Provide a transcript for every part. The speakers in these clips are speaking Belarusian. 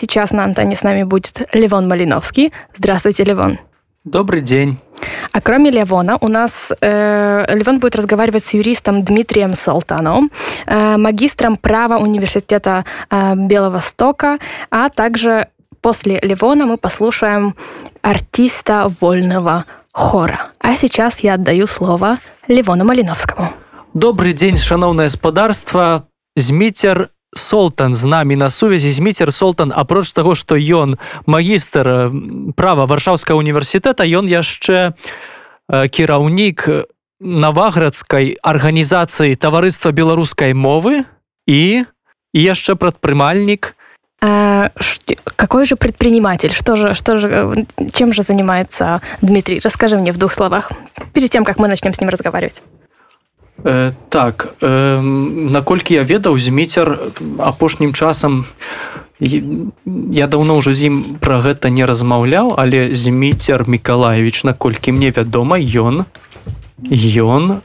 Сейчас на Антоне с нами будет Левон Малиновский. Здравствуйте, Левон. Добрый день. А кроме Левона, у нас э, Левон будет разговаривать с юристом Дмитрием Салтановым, э, магистром права университета э, Белого Стока, а также после Левона мы послушаем артиста вольного хора. А сейчас я отдаю слово Левону Малиновскому. Добрый день, шановное господарство. Змитер Солтан з намі на сувязі зміцер Солтан апроч таго што ён магістр права варшаўскага універсітэта ён яшчэ кіраўнік наваградскай арганізацыі таварыства беларускай мовы і і яшчэ прадпрымальнік. А, какой же предприниматель? Что же что же э, чем же занимается Дмитрий? Расскажи мне в двух словах перед тем как мы начнем с ним разговаривать Э, так э, наколькі я ведаў зміцер апошнім часам я даўно ўжо з ім пра гэта не размаўляў але зміцер мікалаевич наколькі мне вядома ён ён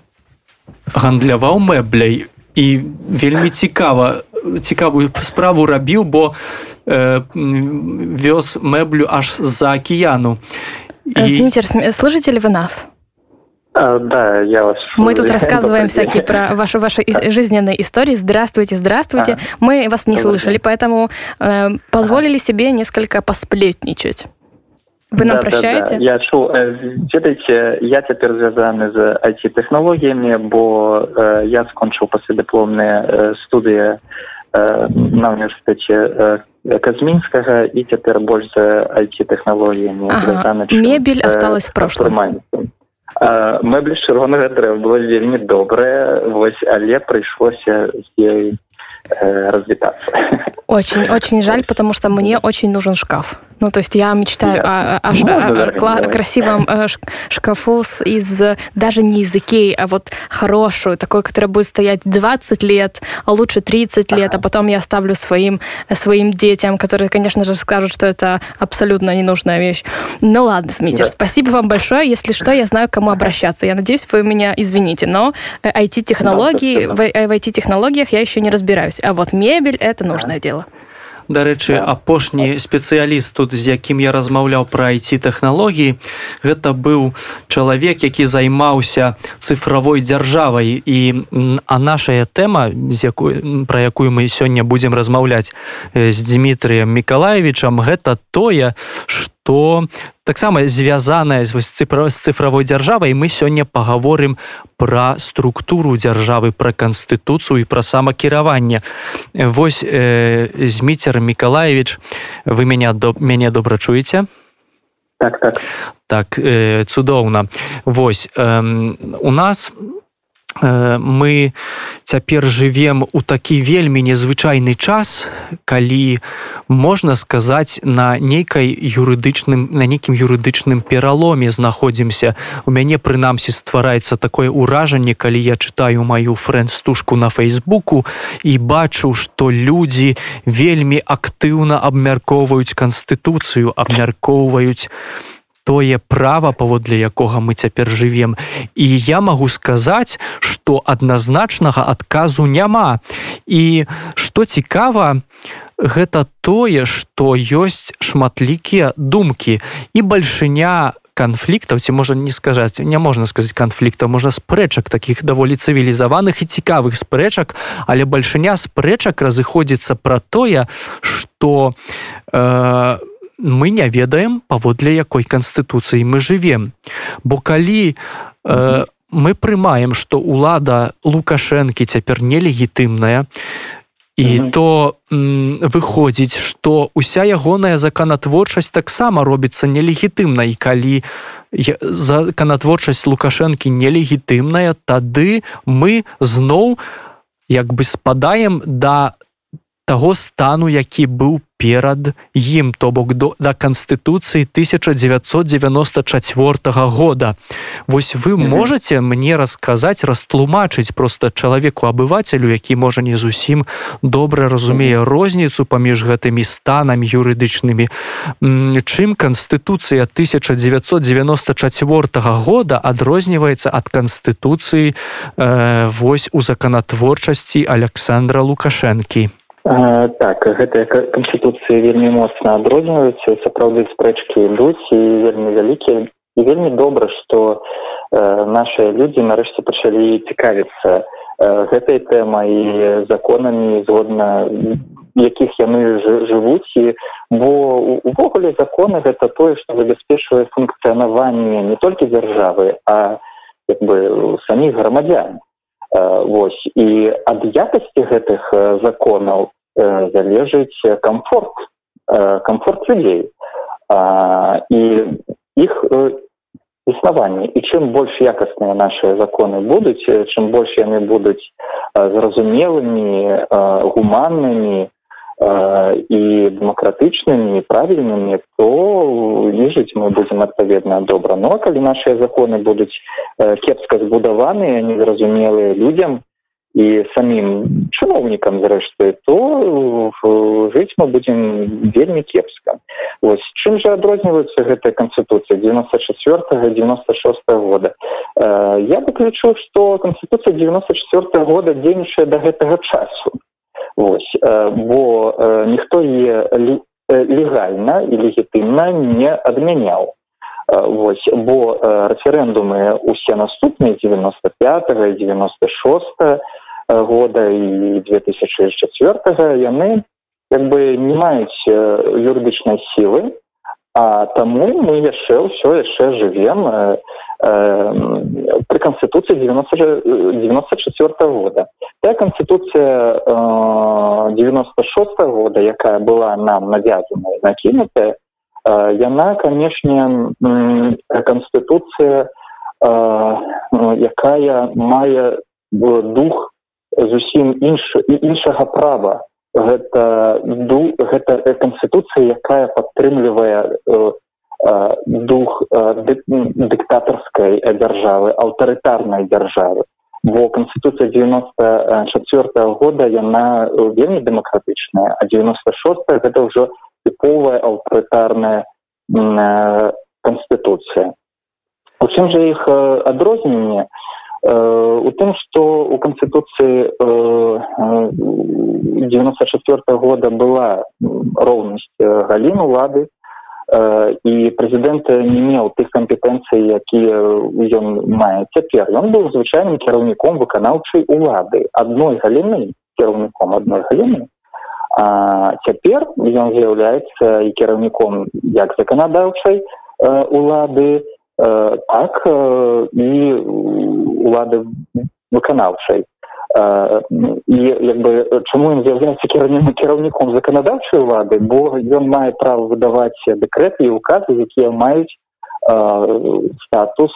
гандляваў мэбляй і вельмі цікава цікавую справу рабіў бо э, вёз мэблю аж з-за акіяну. І... зміцер слышите ли вы нас А, да, я вас. Мы тут рассказываем всякие про ваши ваши жизненные истории. Здравствуйте, здравствуйте. А. Мы вас не слышали, поэтому э, позволили себе несколько посплетничать. Вы нам да, прощаете? Да, да. Я чуў ведаеце я цяпер звязаны з IT тэхналогіямі бо э, я скончыў паслядыпломныя э, студыі э, на універсітэце э, казмінскага і цяпер больш за IT тэхналогіямі ага. мебель осталась в мэблі чырвонага дрэва было вельмі добрае вось але прыйшлося з ёй э, развітацца очень очень жаль потому что мне очень нужен шкаф Ну, то есть я мечтаю о, о, ну, о, о, о красивом э, шкафу с, из даже не из Икеи, а вот хорошую, такой, которая будет стоять 20 лет, а лучше 30 лет, а потом я оставлю своим, своим детям, которые, конечно же, скажут, что это абсолютно ненужная вещь. Ну ладно, Смитер, да. спасибо вам большое. Если что, я знаю, к кому обращаться. Я надеюсь, вы меня извините, но IT-технологии, в, в IT-технологиях я еще не разбираюсь. А вот мебель – это нужное дело. Дарэчы апошні спецыяліст тут з якім я размаўляў пра айці тэхналогіі гэта быў чалавек які займаўся цифровой дзяржавай. І а нашая тэма з якой пра якую мы сёння будзем размаўляць з дмітрием мікалаевичам гэта тое что таксама звязаная з цифра з цифровой дзяржавай мы сёння паговорым пра структуру дзяржавы пра канстытуцыю і пра самакіраванне. Восьось э, зміцер мікалаевич вы меня до мяне добра чуеце? Так, так. так э, цудоўна. Восьось э, у нас у мы цяпер жывем у такі вельмі незвычайны час калі можна сказаць на нейкай юрыдычным на нейкім юрыдычным пераломе знаходзімся. У мяне прынамсі ствараецца такое ўражанне калі я чытаю маю фрэнд-стужку на фейсбуку і бачу што людзі вельмі актыўна абмяркоўваюць канстытуцыю абмяркоўваюць тое права паводле якога мы цяпер жывем. І я магу сказаць что адназначнага адказу няма. І что цікава гэта тое что ёсць шматлікія думкі. І бальшыня канфліктаў ці можа не скажаць не можна сказаць канфліктаў можна спрэчак таких даволі цывілізаваных і цікавых спрэчак але бальшыня спрэчак разыходзіцца пра тое что э, мы не ведаем паводле якой канстытуцыі мы жывем. Бо калі э, мы прымаем што ўлада лукашэнкі цяпер нелегітымная і mm -hmm. то выходзіць што уся ягоная законатворчасць таксама робіцца нелегітымна. І калі законатворчасць лукашэнкі нелегітымная тады мы зноў як бы спадаем да таго стану які быў перад ім то бок до да канстытуцыі 1994 года. Восьось вы можете мне расказаць растлумачыць просто чалавеку абывацелю які можа не зусім добра разумее розніцу паміж гэтымі станамі юрыдычнымі. Чым канстытуцыя 1994 года адрозніваецца ад канстытуцыі э, вось у законатворчасці александра лукашэнкі так гэтыя канстытуцыі вельмі моцна адрозніваюцца сапраўды спрэчкі ідуць і вельмі вялікія. І вельмі добра што э, нашыя людзі нарэшце пачалі цікавіцца э, гэтай тэмай законамі згодна якіх яны жывуць. І бо увогуле законы гэта тое што забяспечвае функцыянаванне не толькі дзяржавы а як бы саміх грамадзян Вось. І ад якасці гэтых законаў залежыць комфорт комфорт людзей. І іх існаванне. І чым больш якасныя нашыя законы будуць чым больш яны будуць зразумелымі гуманнымі і дэмакратычнымі правільнымі то ліжыць мы будзем адпаведна добра. Но калі нашыя законы будуць кепска збудаваныя незразумелыя людзям і самім чыноўнікам зрэшты то жыць мы будзем вельмі кепска ось чым жа адрозніваюцца гэтая канстытуцыя девяносто четвертого девяносто шестого года? Я бы лічу што канстытуцыя девяносто четвертого года дзейнічае да гэтага часу Вось, бо ніхто е легальна і легітымна не адмяняў. Вось, бо рэферэндумы усе наступныя 95 і 96 года і 2004 яны як бы не маюць юрыдычнай сілы, а таму мы яшчэ ўсё яшчэ жывем э, э, при конституции 90 94 -го года. Та конституция э, 96 -го года якая была нам навязана накінутая э, яна канешне конституция э, якая мае дух зусім інш іншага права гэта ду гэта канстытуцыя якая падтрымлівае э, э, дух э, дыктатарскай дзяржавы аўтарытарнай дзяржавы. Бо канстытуцыя девяносто четвертого года яна вельмі дэмакратычная а девяносто шест гэта ўжо тыповая аўтарытарная канстытуцыя у чым жа іх адрозненне у тым што у канстытуцыі девяносто четвертого года была роўнасць галін улады і прэзідэнт не меў тых кампетэнцый якія ён мае. Цяпер ён быў звычайным кіраўніком выканаўчай улады. Адной галіны кіраўніком адной галіны. А цяпер ён з'яўляецца і кіраўніком як заканадаўчай улады Э, так і улады выканаўчай і як бы чаму ён з'яўляецца кіраўным кіраўніком заканадаўчай улады бо ён мае права выдаваць дэкрэты і указы якія маюць статус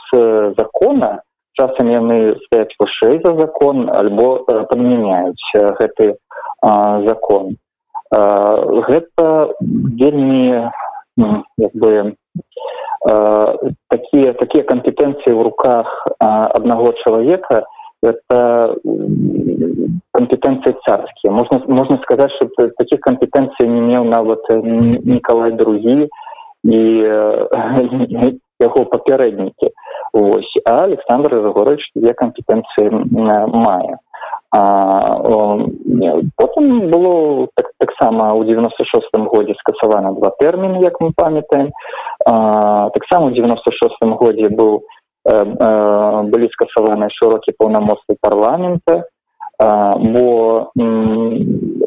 закона. Часам яны стаяць вышэй за закон альбо падмяняюць гэты закон. Гэта вельмі як бы такія такія кампетэнцыі ў руках аднаго чалавека это кампетэнцыі царскія можна можна сказаць что таких кампетэнцый не меў нават николай другі і яго папярэднікі ось. А александр егорович две кампетэнцыі мае потым было таксама так ў девяносто шестым годзе скасавана два тэрміны як мы памятаем. Таксама ў девяносто шестым годзе быў э, э, былі скасаваны шырокі паўнамоцтвы парламента. Бо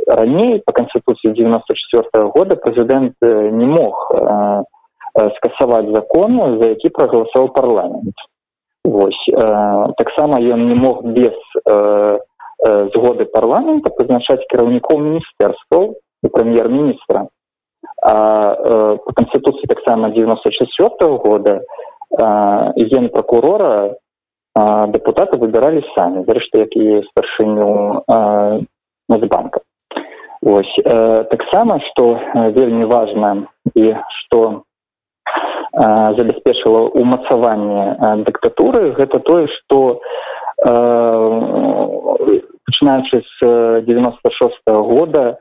раней по канстытуцыі девяносто четвертого года прэзідэнт не мог скасаваць закону за які прагаласаваў парламент. Вось таксама ён не мог без згоды парламента прызначаць кіраўнікоў міністэрстваў і прэм'ер-міністра а по канстытуцыі таксама девяносто четвертого года ген прокурора депутаты выбіралі самі зрэшты як і старшыню нацбанка. Ось таксама што вельмі важна і што забяспечыла умацаванне дыктатуры гэта тое што пачынаючы з девяносто шестого года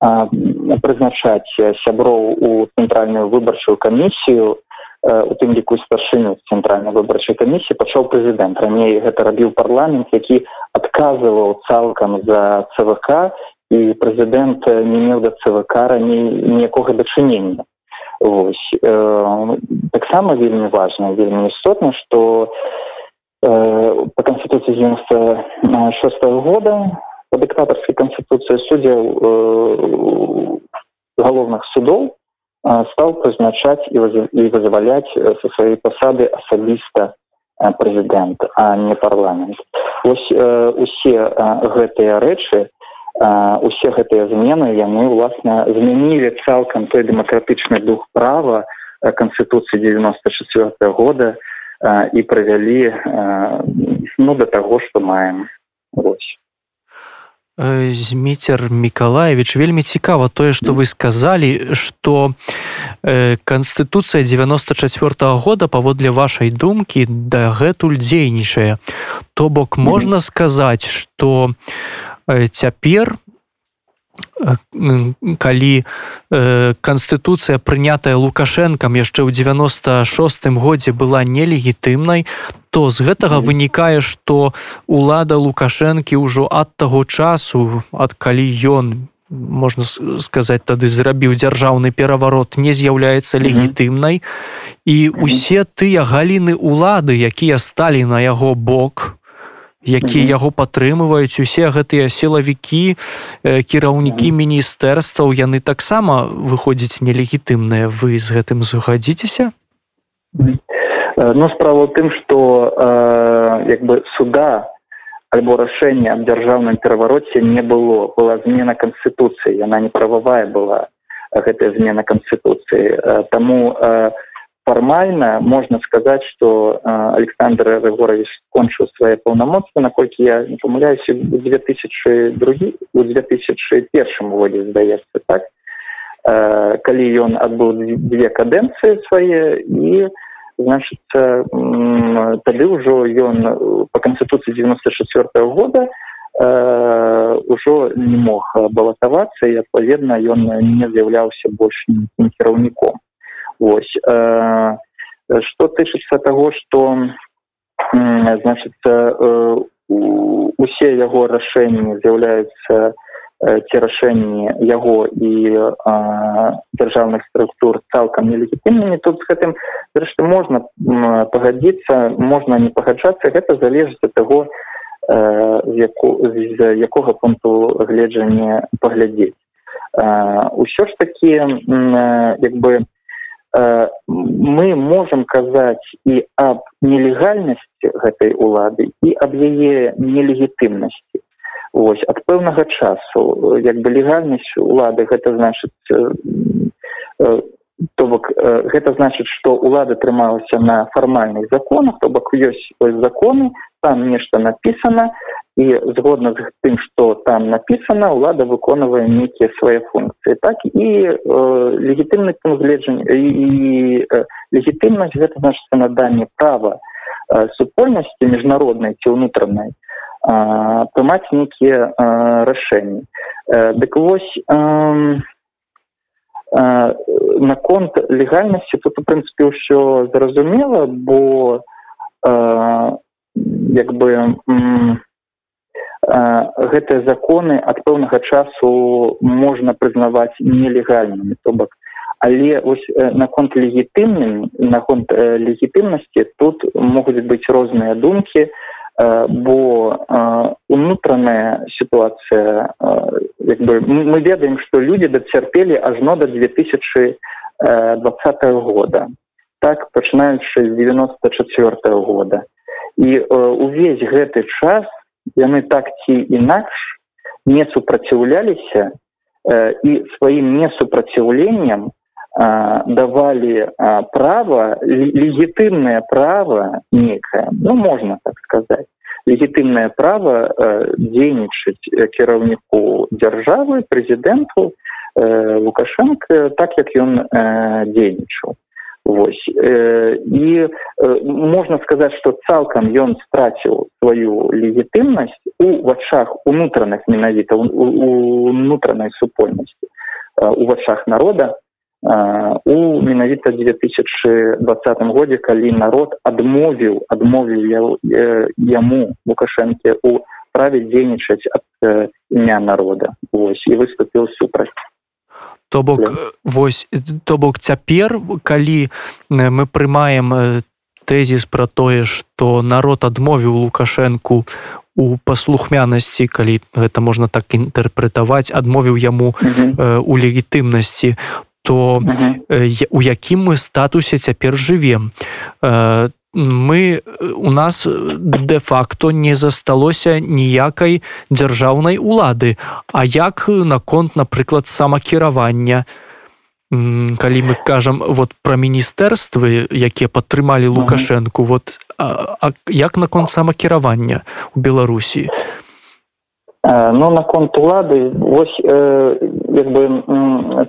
прызначаць сяброў у цэнтральную выбарчую камісію у тым ліку старшыню цэнтральнай выбарчай камісіі пачаў прэзідэнт раней гэта рабіў парламент які адказваў цалкам за цвк і прэзідэнт не меў да цвк раней ніякога дачынення ось э, таксама вельмі важна вельмі істотна что э, по конституции девяносто шестого года по диктаторской конституции судья э, галовных судов э, стал прызначаць и вызволять со своей посады асабіста э, президент а не парламент. Ось э, усе э, гэтыя рэчы усе гэтыя змены яны ўласна змянілі цалкам той дэмакратычны дух права канстытуцыі девяносто четверт года і правялі ну да таго што маем. Ось зміцер міколаевич вельмі цікава тое што вы сказалі што канстытуцыя девяносто четверт года паводле вашай думкі дагэтуль дзейнічае. То бок можна сказаць што Э, цяпер э, калі э, канстытуцыя прынятая лукашэнкам яшчэ ў 96 годзе была нелегітымнай то з гэтага вынікае што лада лукашэнкі ўжо ад таго часу ад калі ён можна сказаць тады зрабіў дзяржаўны пераварот не з'яўляецца легітымнай. І усе тыя галіны улады якія сталі на яго бок якія яго падтрымваюць усе гэтыя сілавікі кіраўнікі міністэрстваў яны таксама выходзяць нелегітымныя. Вы з гэтым згадзіцеся? Ну справа тым што як бы суда альбо рашэння аб дзяржаўным перавароце не было. Была змена канстытуцыі яна не прававая была гэтая змена канстытуцыі. Таму формально можно сказать что э, александр рыгорович скончыў свае паўнамоцтва наколькі я не помыляюсь у две тысячи другі у две тысячи першым годзе здаецца так. Э, калі ён адбыў две кадэнцыі свае і значится э, тады ўжо ён по конституции девяносто четвертого года ўжо не мог балатавацца і адпаведна ён не з'яўляўся больш кіраўніком Вось э, что тычыцца того что значит э, усе яго рашэнні з'яўляюцца э, ці рашэнні яго і дзяржаўных структур цалкам нелегітымнымі тут з гэтым зрэшты можна пагадзіцца можна не пагаджацца гэта залежыць ад таго з, яку, з якога пункту гледжання паглядзець ўсё ж такі як бы Э, мы можем казаць і аб нелегальнасці гэтай улады і аб яе нелегітымнасці. Ось ад пэўнага часу як бы легальнасць улады гэта значыць э, э, то бок гэта значыць што ўлада трымалася на фармальных законах то бок ёсць законы там нешта написано і згодна з тым что там написано ўлада выконвае нейкія свае функцыі. Так і э, легітымны пункт гледжання і э, легітымнасць гэта значится наданне права э, супольнасці міжнароднай ці ўнутранай э, прымаць нейкія э, рашэнні. Э, дык вось э, наконт легальнасці тут у прынцыпе ўсё зразумела бо э, як бы э, гэтыя законы ад пэўнага часу можна прызнаваць нелегальнымі то бок. Але ось наконт легітымным наконт легітымнасці тут могуць быць розныя думкі бо унутраная сітуацыя як бы мы ведаем што людзі дацярпелі ажно тысячи двадцатого года. Так пачынаючы з девяносто четвертого года. І увесь гэты час яны так ці інакш не супраціўляліся і сваім несупраціўленнем давалі права легітымнае права некае ну можна так сказаць легітымнае права э, дзейнічаць кіраўніку дзяржавы прэзідэнту э, лукашенко так як ён э, дзейнічаў Вось. Э, і э, можна сказаць, што цалкам ён страціў сваю легітымнасць у вачах унутраных менавіта унутранай супольнасці у вачах народа у менавіта 2020 годзе, калі народ адмовіў адмовіў яму лукашэнкі у справе дзейнічаць ад імя народа. Вось і выступіў супраць то бок вось то бок цяпер калі мы прымаем тэзіс пра тое што народ адмовіў лукашэнку у паслухмянасці калі гэта можна так інтэрпрэтаваць адмовіў яму у легітымнасці то у якім мы статусе цяпер жывем. Мы у нас де-факто не засталося ніякай дзяржаўнай улады. А як наконт напрыклад самакіравання? Калі мы кажам вот пра міністэрствы якія падтрымалі лукашэнку вот а, а як наконт самакіравання у беларусі ну наконт улады вось э, як бы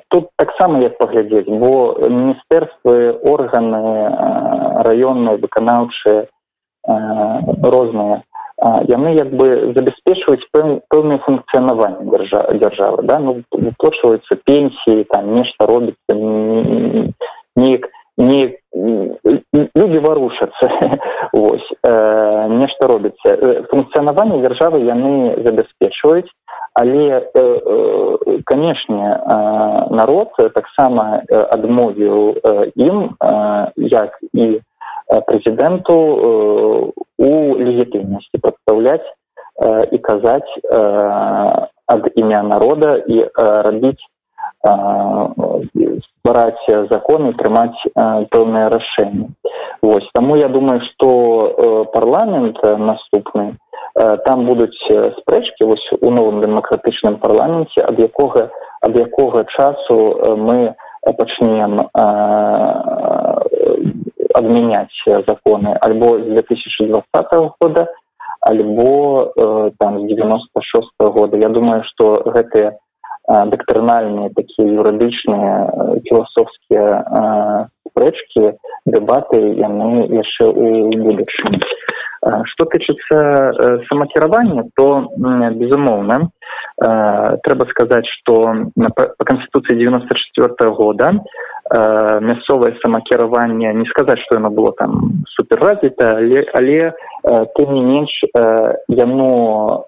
тут таксама як паглядзець бо міністэрствы органы раённыя выканаўчыя розныя яны як бы забяспечваюць пэўнае функцыянаванне дзяржа дзяржавы да? Ну выплачваюцца пенсіі там нешта робіцца неяк не люди варушацца ось э, нешта робіцца. Функцыянаванне дзяржавы яны забяспечваюць але э, э, канешне э, народ таксама адмовіў э, ім э, як і прэзідэнту э, у легітымнасці прадстаўляць э, і казаць э, ад імя народа і э, рабіць ствараць законы прымаць пэўныя рашэнні Вось таму я думаю што парламент наступны там будуць спрэчкі вось у новым дэмакратычным парламенце ад якога ад якога часу мы пачнем адмяняць законы. Альбо з 2020 года альбо там з 96 -го года. Я думаю што гэтыя дактрынальныя такія юрыдычныя філасофскія спрэчкі дэбаты яны яшчэ у будучым что тычыцца самакіравання то безумоўна трэба сказаць что по канституцыі девяносто четвертого года мясцовае самакіраванне не сказаць что яно было там суперразвіта але але тым не менш яно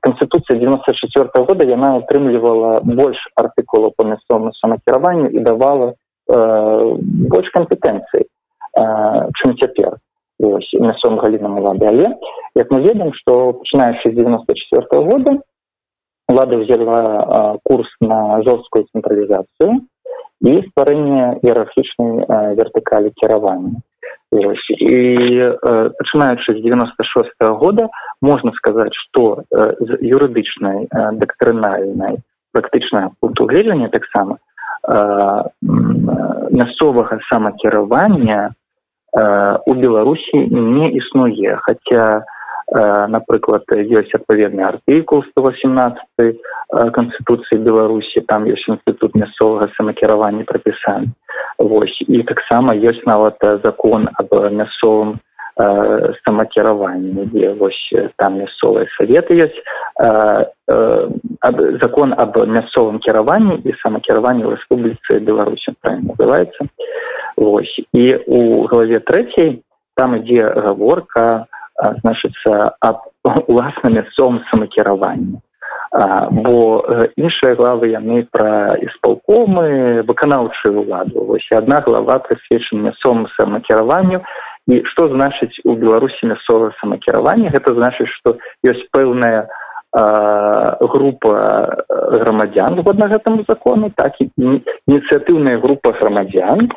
конституцыя девяносто четвертого года яна утрымлівала больш артыкулаў по мясцовому самакіраванню і давала э, больш кампетэнцый э, чым цяпер мясцовым галінам улады але як мы ведаем что пачынаючы з девяносто четвертого года лада взяла э, курс на жорсткую цэнтралізацыю і стварэнне іерархічнай э, вертыкалі кіравання і э, пачынаючы з девяносто шест -го года можна сказаць что э, з юрыдычнай э, дактрынальнай практычна пункту гледжання таксама э, мясцовага самакіравання э, у беларусі не існуе хотя напрыклад ёсць адпаведны артыкул сто восемнадцать канституцыі беларусі там ёсць інстытут мясцовага самакіравання прапісаны Вось і таксама ёсць нават закон аб мясцовым э, самакіраванні дзе вось там мясцовыя саветы ёсць э, э, закон аб мясцовым кіраванні і самакіраванні рэспубліцы беларусі называется. Вось і у главе трэцяй там ідзе гаворка значыцца аб уласна мясцовым самакіраванні бо іншыя главы яны пра исполкомы выканаўчую ўладу. Вось одна глава прысвечана мясцовому самакіраванню і што значыць у беларусі мясцовае самакіраванне гэта значыць што ёсць пэўная група грамадзян згодна гэтаму закону так і ініцыятыўная група грамадзян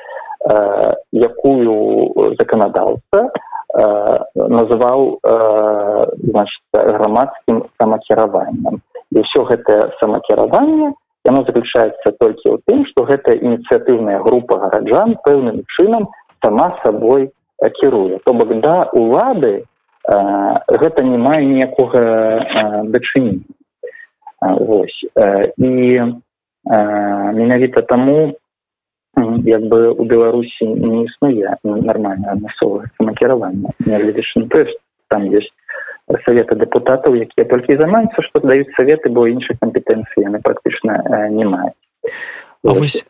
якую заканадаўца называў грамадскім самакіраваннем. І ўсё гэтае самакіраванне яно заключаецца толькі ў тым што гэта ініцыятыўная група гараджан пэўным чынам сама сабой кіруе то бок да улады гэта не мае ніякога дачынення. Вось і менавіта таму як бы у беларусі не існуе нармальна мясцовага самакіравання. Нягледзячы на тое там есть советы депутатаў якія толькі займаюцца што даюць советы бо іншых кампетэнцыі яны практычна не маюць. Вось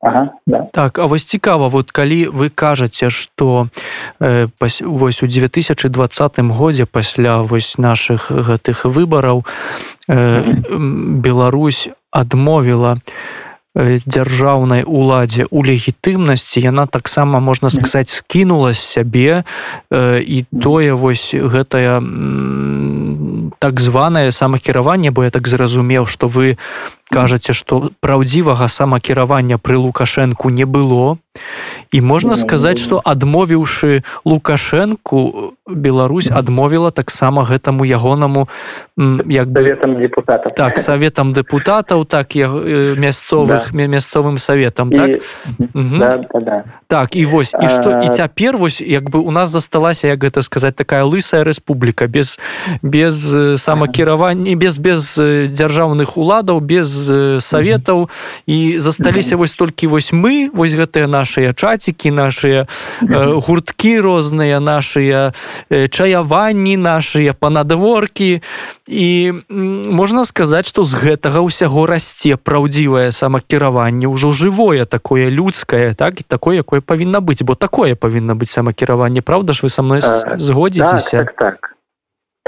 Ага, да. так а вось цікава вот калі вы кажаце что э, пас, вось у 2020 годзе пасля вось наших гэтых выбараў э, Беларусь адмовіла э, дзяржаўнай уладзе у легітымнасці. Яна таксама можна сказаць скінула сябе э, і тое вось гэтая так званае самакіраванне бо я так зразумеў что вы кажаце что праўдзівага самакіравання пры лукашэнку не было. І можна сказаць что адмовіўшы лукашэнку Беларусь адмовіла таксама гэтаму ягонаму як советам депутатов. Так советам депутатаў так я мясцовых да. мясцовым советам так? і, да, да, да. так і вось і что і цяпер вось як бы у нас засталася як гэта сказаць такая лысая рэспубліка без без самакіравання без без дзяржаўных уладаў без саветаў і засталіся вось толькі вось мы вось гэтыя нашыя чацікі нашыя гурткі розныя нашыя чаяванні нашыя панадворкі. І можна сказаць што з гэтага ўсяго расце праўдзівае самакіраванне ўжо жывое такое людскае так і такое якое павінна быць бо такое павінна быць самакіраванне. Праўда ж вы са мной згодзіцеся? так, так, так.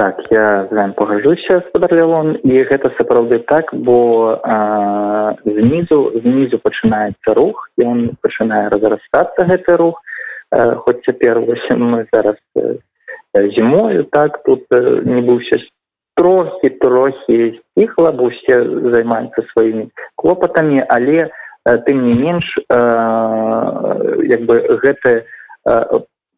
Так, я з вами пагажуся спадар Лявон і гэта сапраўды так бо а, знізу знізу пачынаецца рух ён пачынае разрастацца гэты рух. А, хоць цяпер мы зараз зімою так тут не быўся трохі трохі сціхла бо усе займаюцца сваімі клопатамі але тым не менш як бы гэты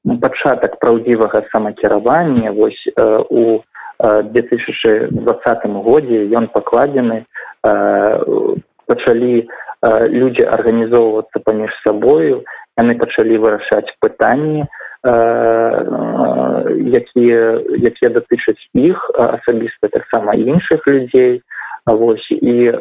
пачатак праўдзівага самакіравання. Вось э, у э, 2020 годзе ён пакладзены э, пачалі э, людзі арганізоўвацца паміж сабою яны пачалі вырашаць пытанні э, якія якія датычаць іх асабіста таксама іншых людзей. Вось і э,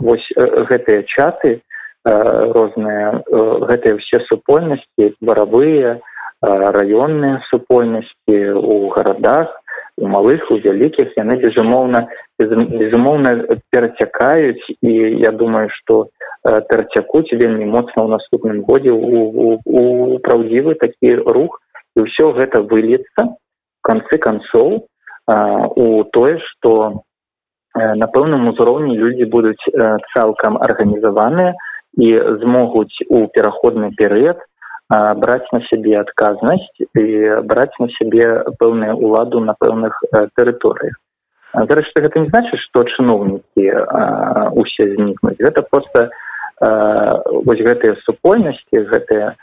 вось гэтыя чаты э, розныя э, гэтыя ўсе супольнасці баравыя, раённыя супольнасці у гарадах у малых у вялікіх. Яны безумоўна безумоўна перацякаюць. І я думаю что перацякуць вельмі моцна ў наступным годзе. У, у, у праўдзівы такі рух і ўсё гэта выльецца канцы канцоў у тое что на пэўным узроўні людзі будуць цалкам арганізаваныя і змогуць у пераходны перыяд браць на сябе адказнасць і браць на сябе пэўную уладу на пэўных тэрыторыях зрэшты гэта не значыць што чыноўнікі усе знікнуць гэта просто вось гэтыя супольнасці гэтыя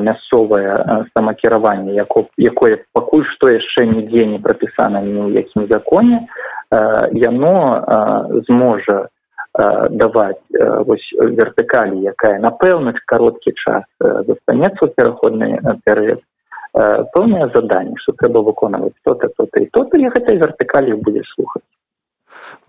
мясцовае самакіраванне яко якое пакуль што яшчэ нідзе не прапісана ні ў якім законе яно зможа даваць вось вертыкалі якая на пэўны кароткі час застанецца пераходны перыяд пэўнае заданне что трэба выконваць то-то то-то і то-то я гэтай вертыкалі будзе слухаць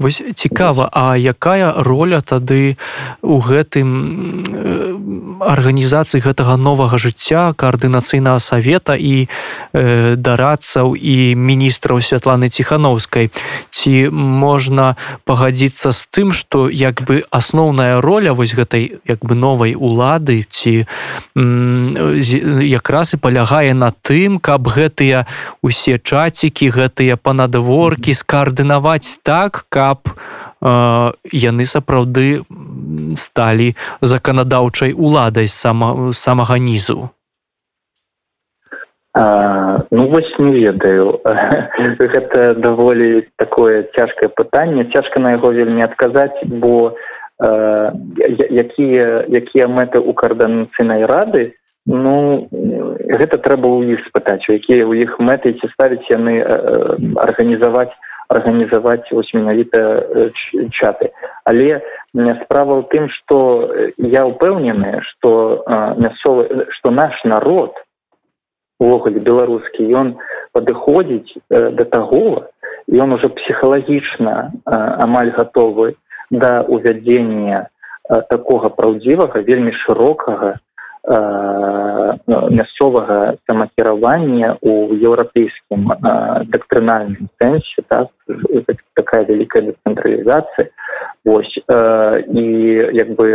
Вось цікава, а якая роля тады у гэтым арганізацыі гэтага новага жыцця каардынацыйнага савета і э, дарадцаў і міністраў святланы ціхановскай? Ці можна пагадзіцца з тым што як бы асноўная роля вось гэтай як бы новай улады ці якраз і палягае на тым каб гэтыя усе чацікі гэтыя панадворкі скаардынаваць так каб э, яны сапраўды сталі заканадаўчай уладай сама самага нізу? А, ну вось не ведаю. Гэта даволі такое цяжкае пытанне. Цяжка на яго вельмі адказаць бо э, якія якія мэты у каарданацыйнай рады ну гэта трэба ў іх спытаць якія ў іх мэты ці ставіць яны э, арганізаваць арганізаваць вось менавіта чаты. Але справа ў тым што я ўпэўнены што мясцовы што наш народ увогуле беларускі ён падыходзіць э, да таго ён уже псіхалагічна э, амаль гатовы да увядзення э, такога праўдзівага вельмі шырокага э, мясцовага самакіравання у еўрапейскім дактрынальным сэнсе так? Такая вялікая дэцэнтралізацыя. Вось і як бы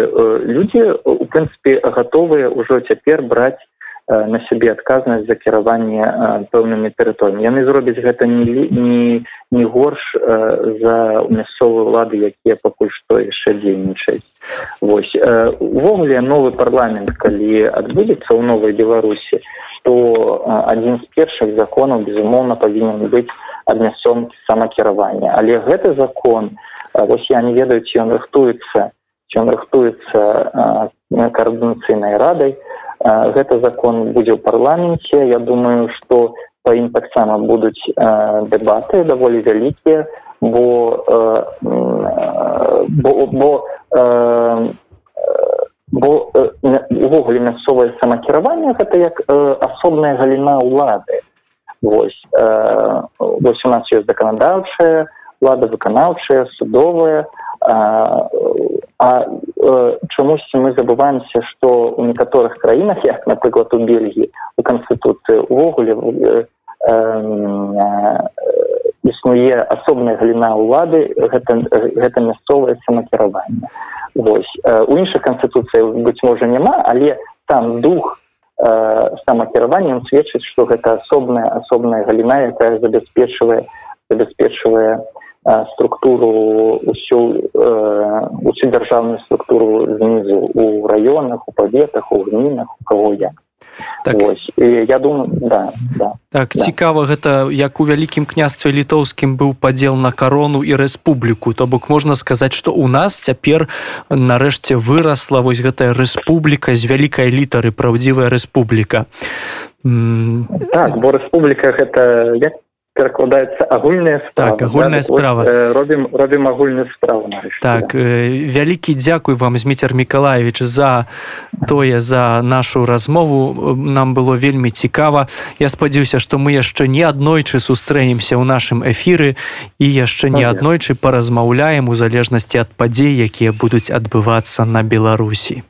людзі у прынцыпе гатовыя ўжо цяпер браць на сябе адказнасць за кіраванне пэўнымі тэрыторыямі. Яны зробяць гэта не не, не горш за мясцовыя ўлады якія пакуль што яшчэ дзейнічаюць. Вось увогуле новы парламент калі адбудзецца ў новай беларусі то адзін з першых законаў безумоўна павінен быць ад мясцом самакіравання але гэты закон вось я не ведаю ці ён рыхтуецца ці ён рыхтуецца каардынацыйнай радай гэта закон будзе ў парламенце я думаю что по ім таксама будуць дэбаты даволі вялікія бо бо бо бо увогуле мясцовае самакіраванне гэта як асобная галіна ўлады вось вось у нас ёсць заканадаўчая лада выканаўчая судовая а э, чамусьці мы забываемся што ў некаторых краінах як напрыклад у бельгіі у канстытуцыі увогуле э, э, існуе асобная галіна ўлады гэта, гэта мясцовае самакіраванне вось у іншых канстытуцыях быць можа няма але там дух самакіраваннем сведчыць што гэта асобная асобная галіна якая забяспечвае забяспечвае структуру усю усю дзяржаўную структуру знізу у раёнах у паветах у гмінах у кого як так Вось. я думаю да, да так да. цікава гэта як у вялікім княстве літоўскім быў падзел на карону і рэспубліку то бок можна сказаць што у нас цяпер нарэшце вырасла вось гэтая рэспубліка з вялікай літары праўдзівая рэспубліка так бо рэспубліка гэта як перакладаецца агульная так агульная справа. робім робім агульную справу так вялікі дзякуй вам зміцер міколаевич за тое за нашу размову. Нам было вельмі цікава. Я спадзяюся што мы яшчэ не аднойчы сустрэнемся ў нашым эфіры і яшчэ не аднойчы паразмаўляем у залежнасці ад падзей якія будуць адбывацца на беларусі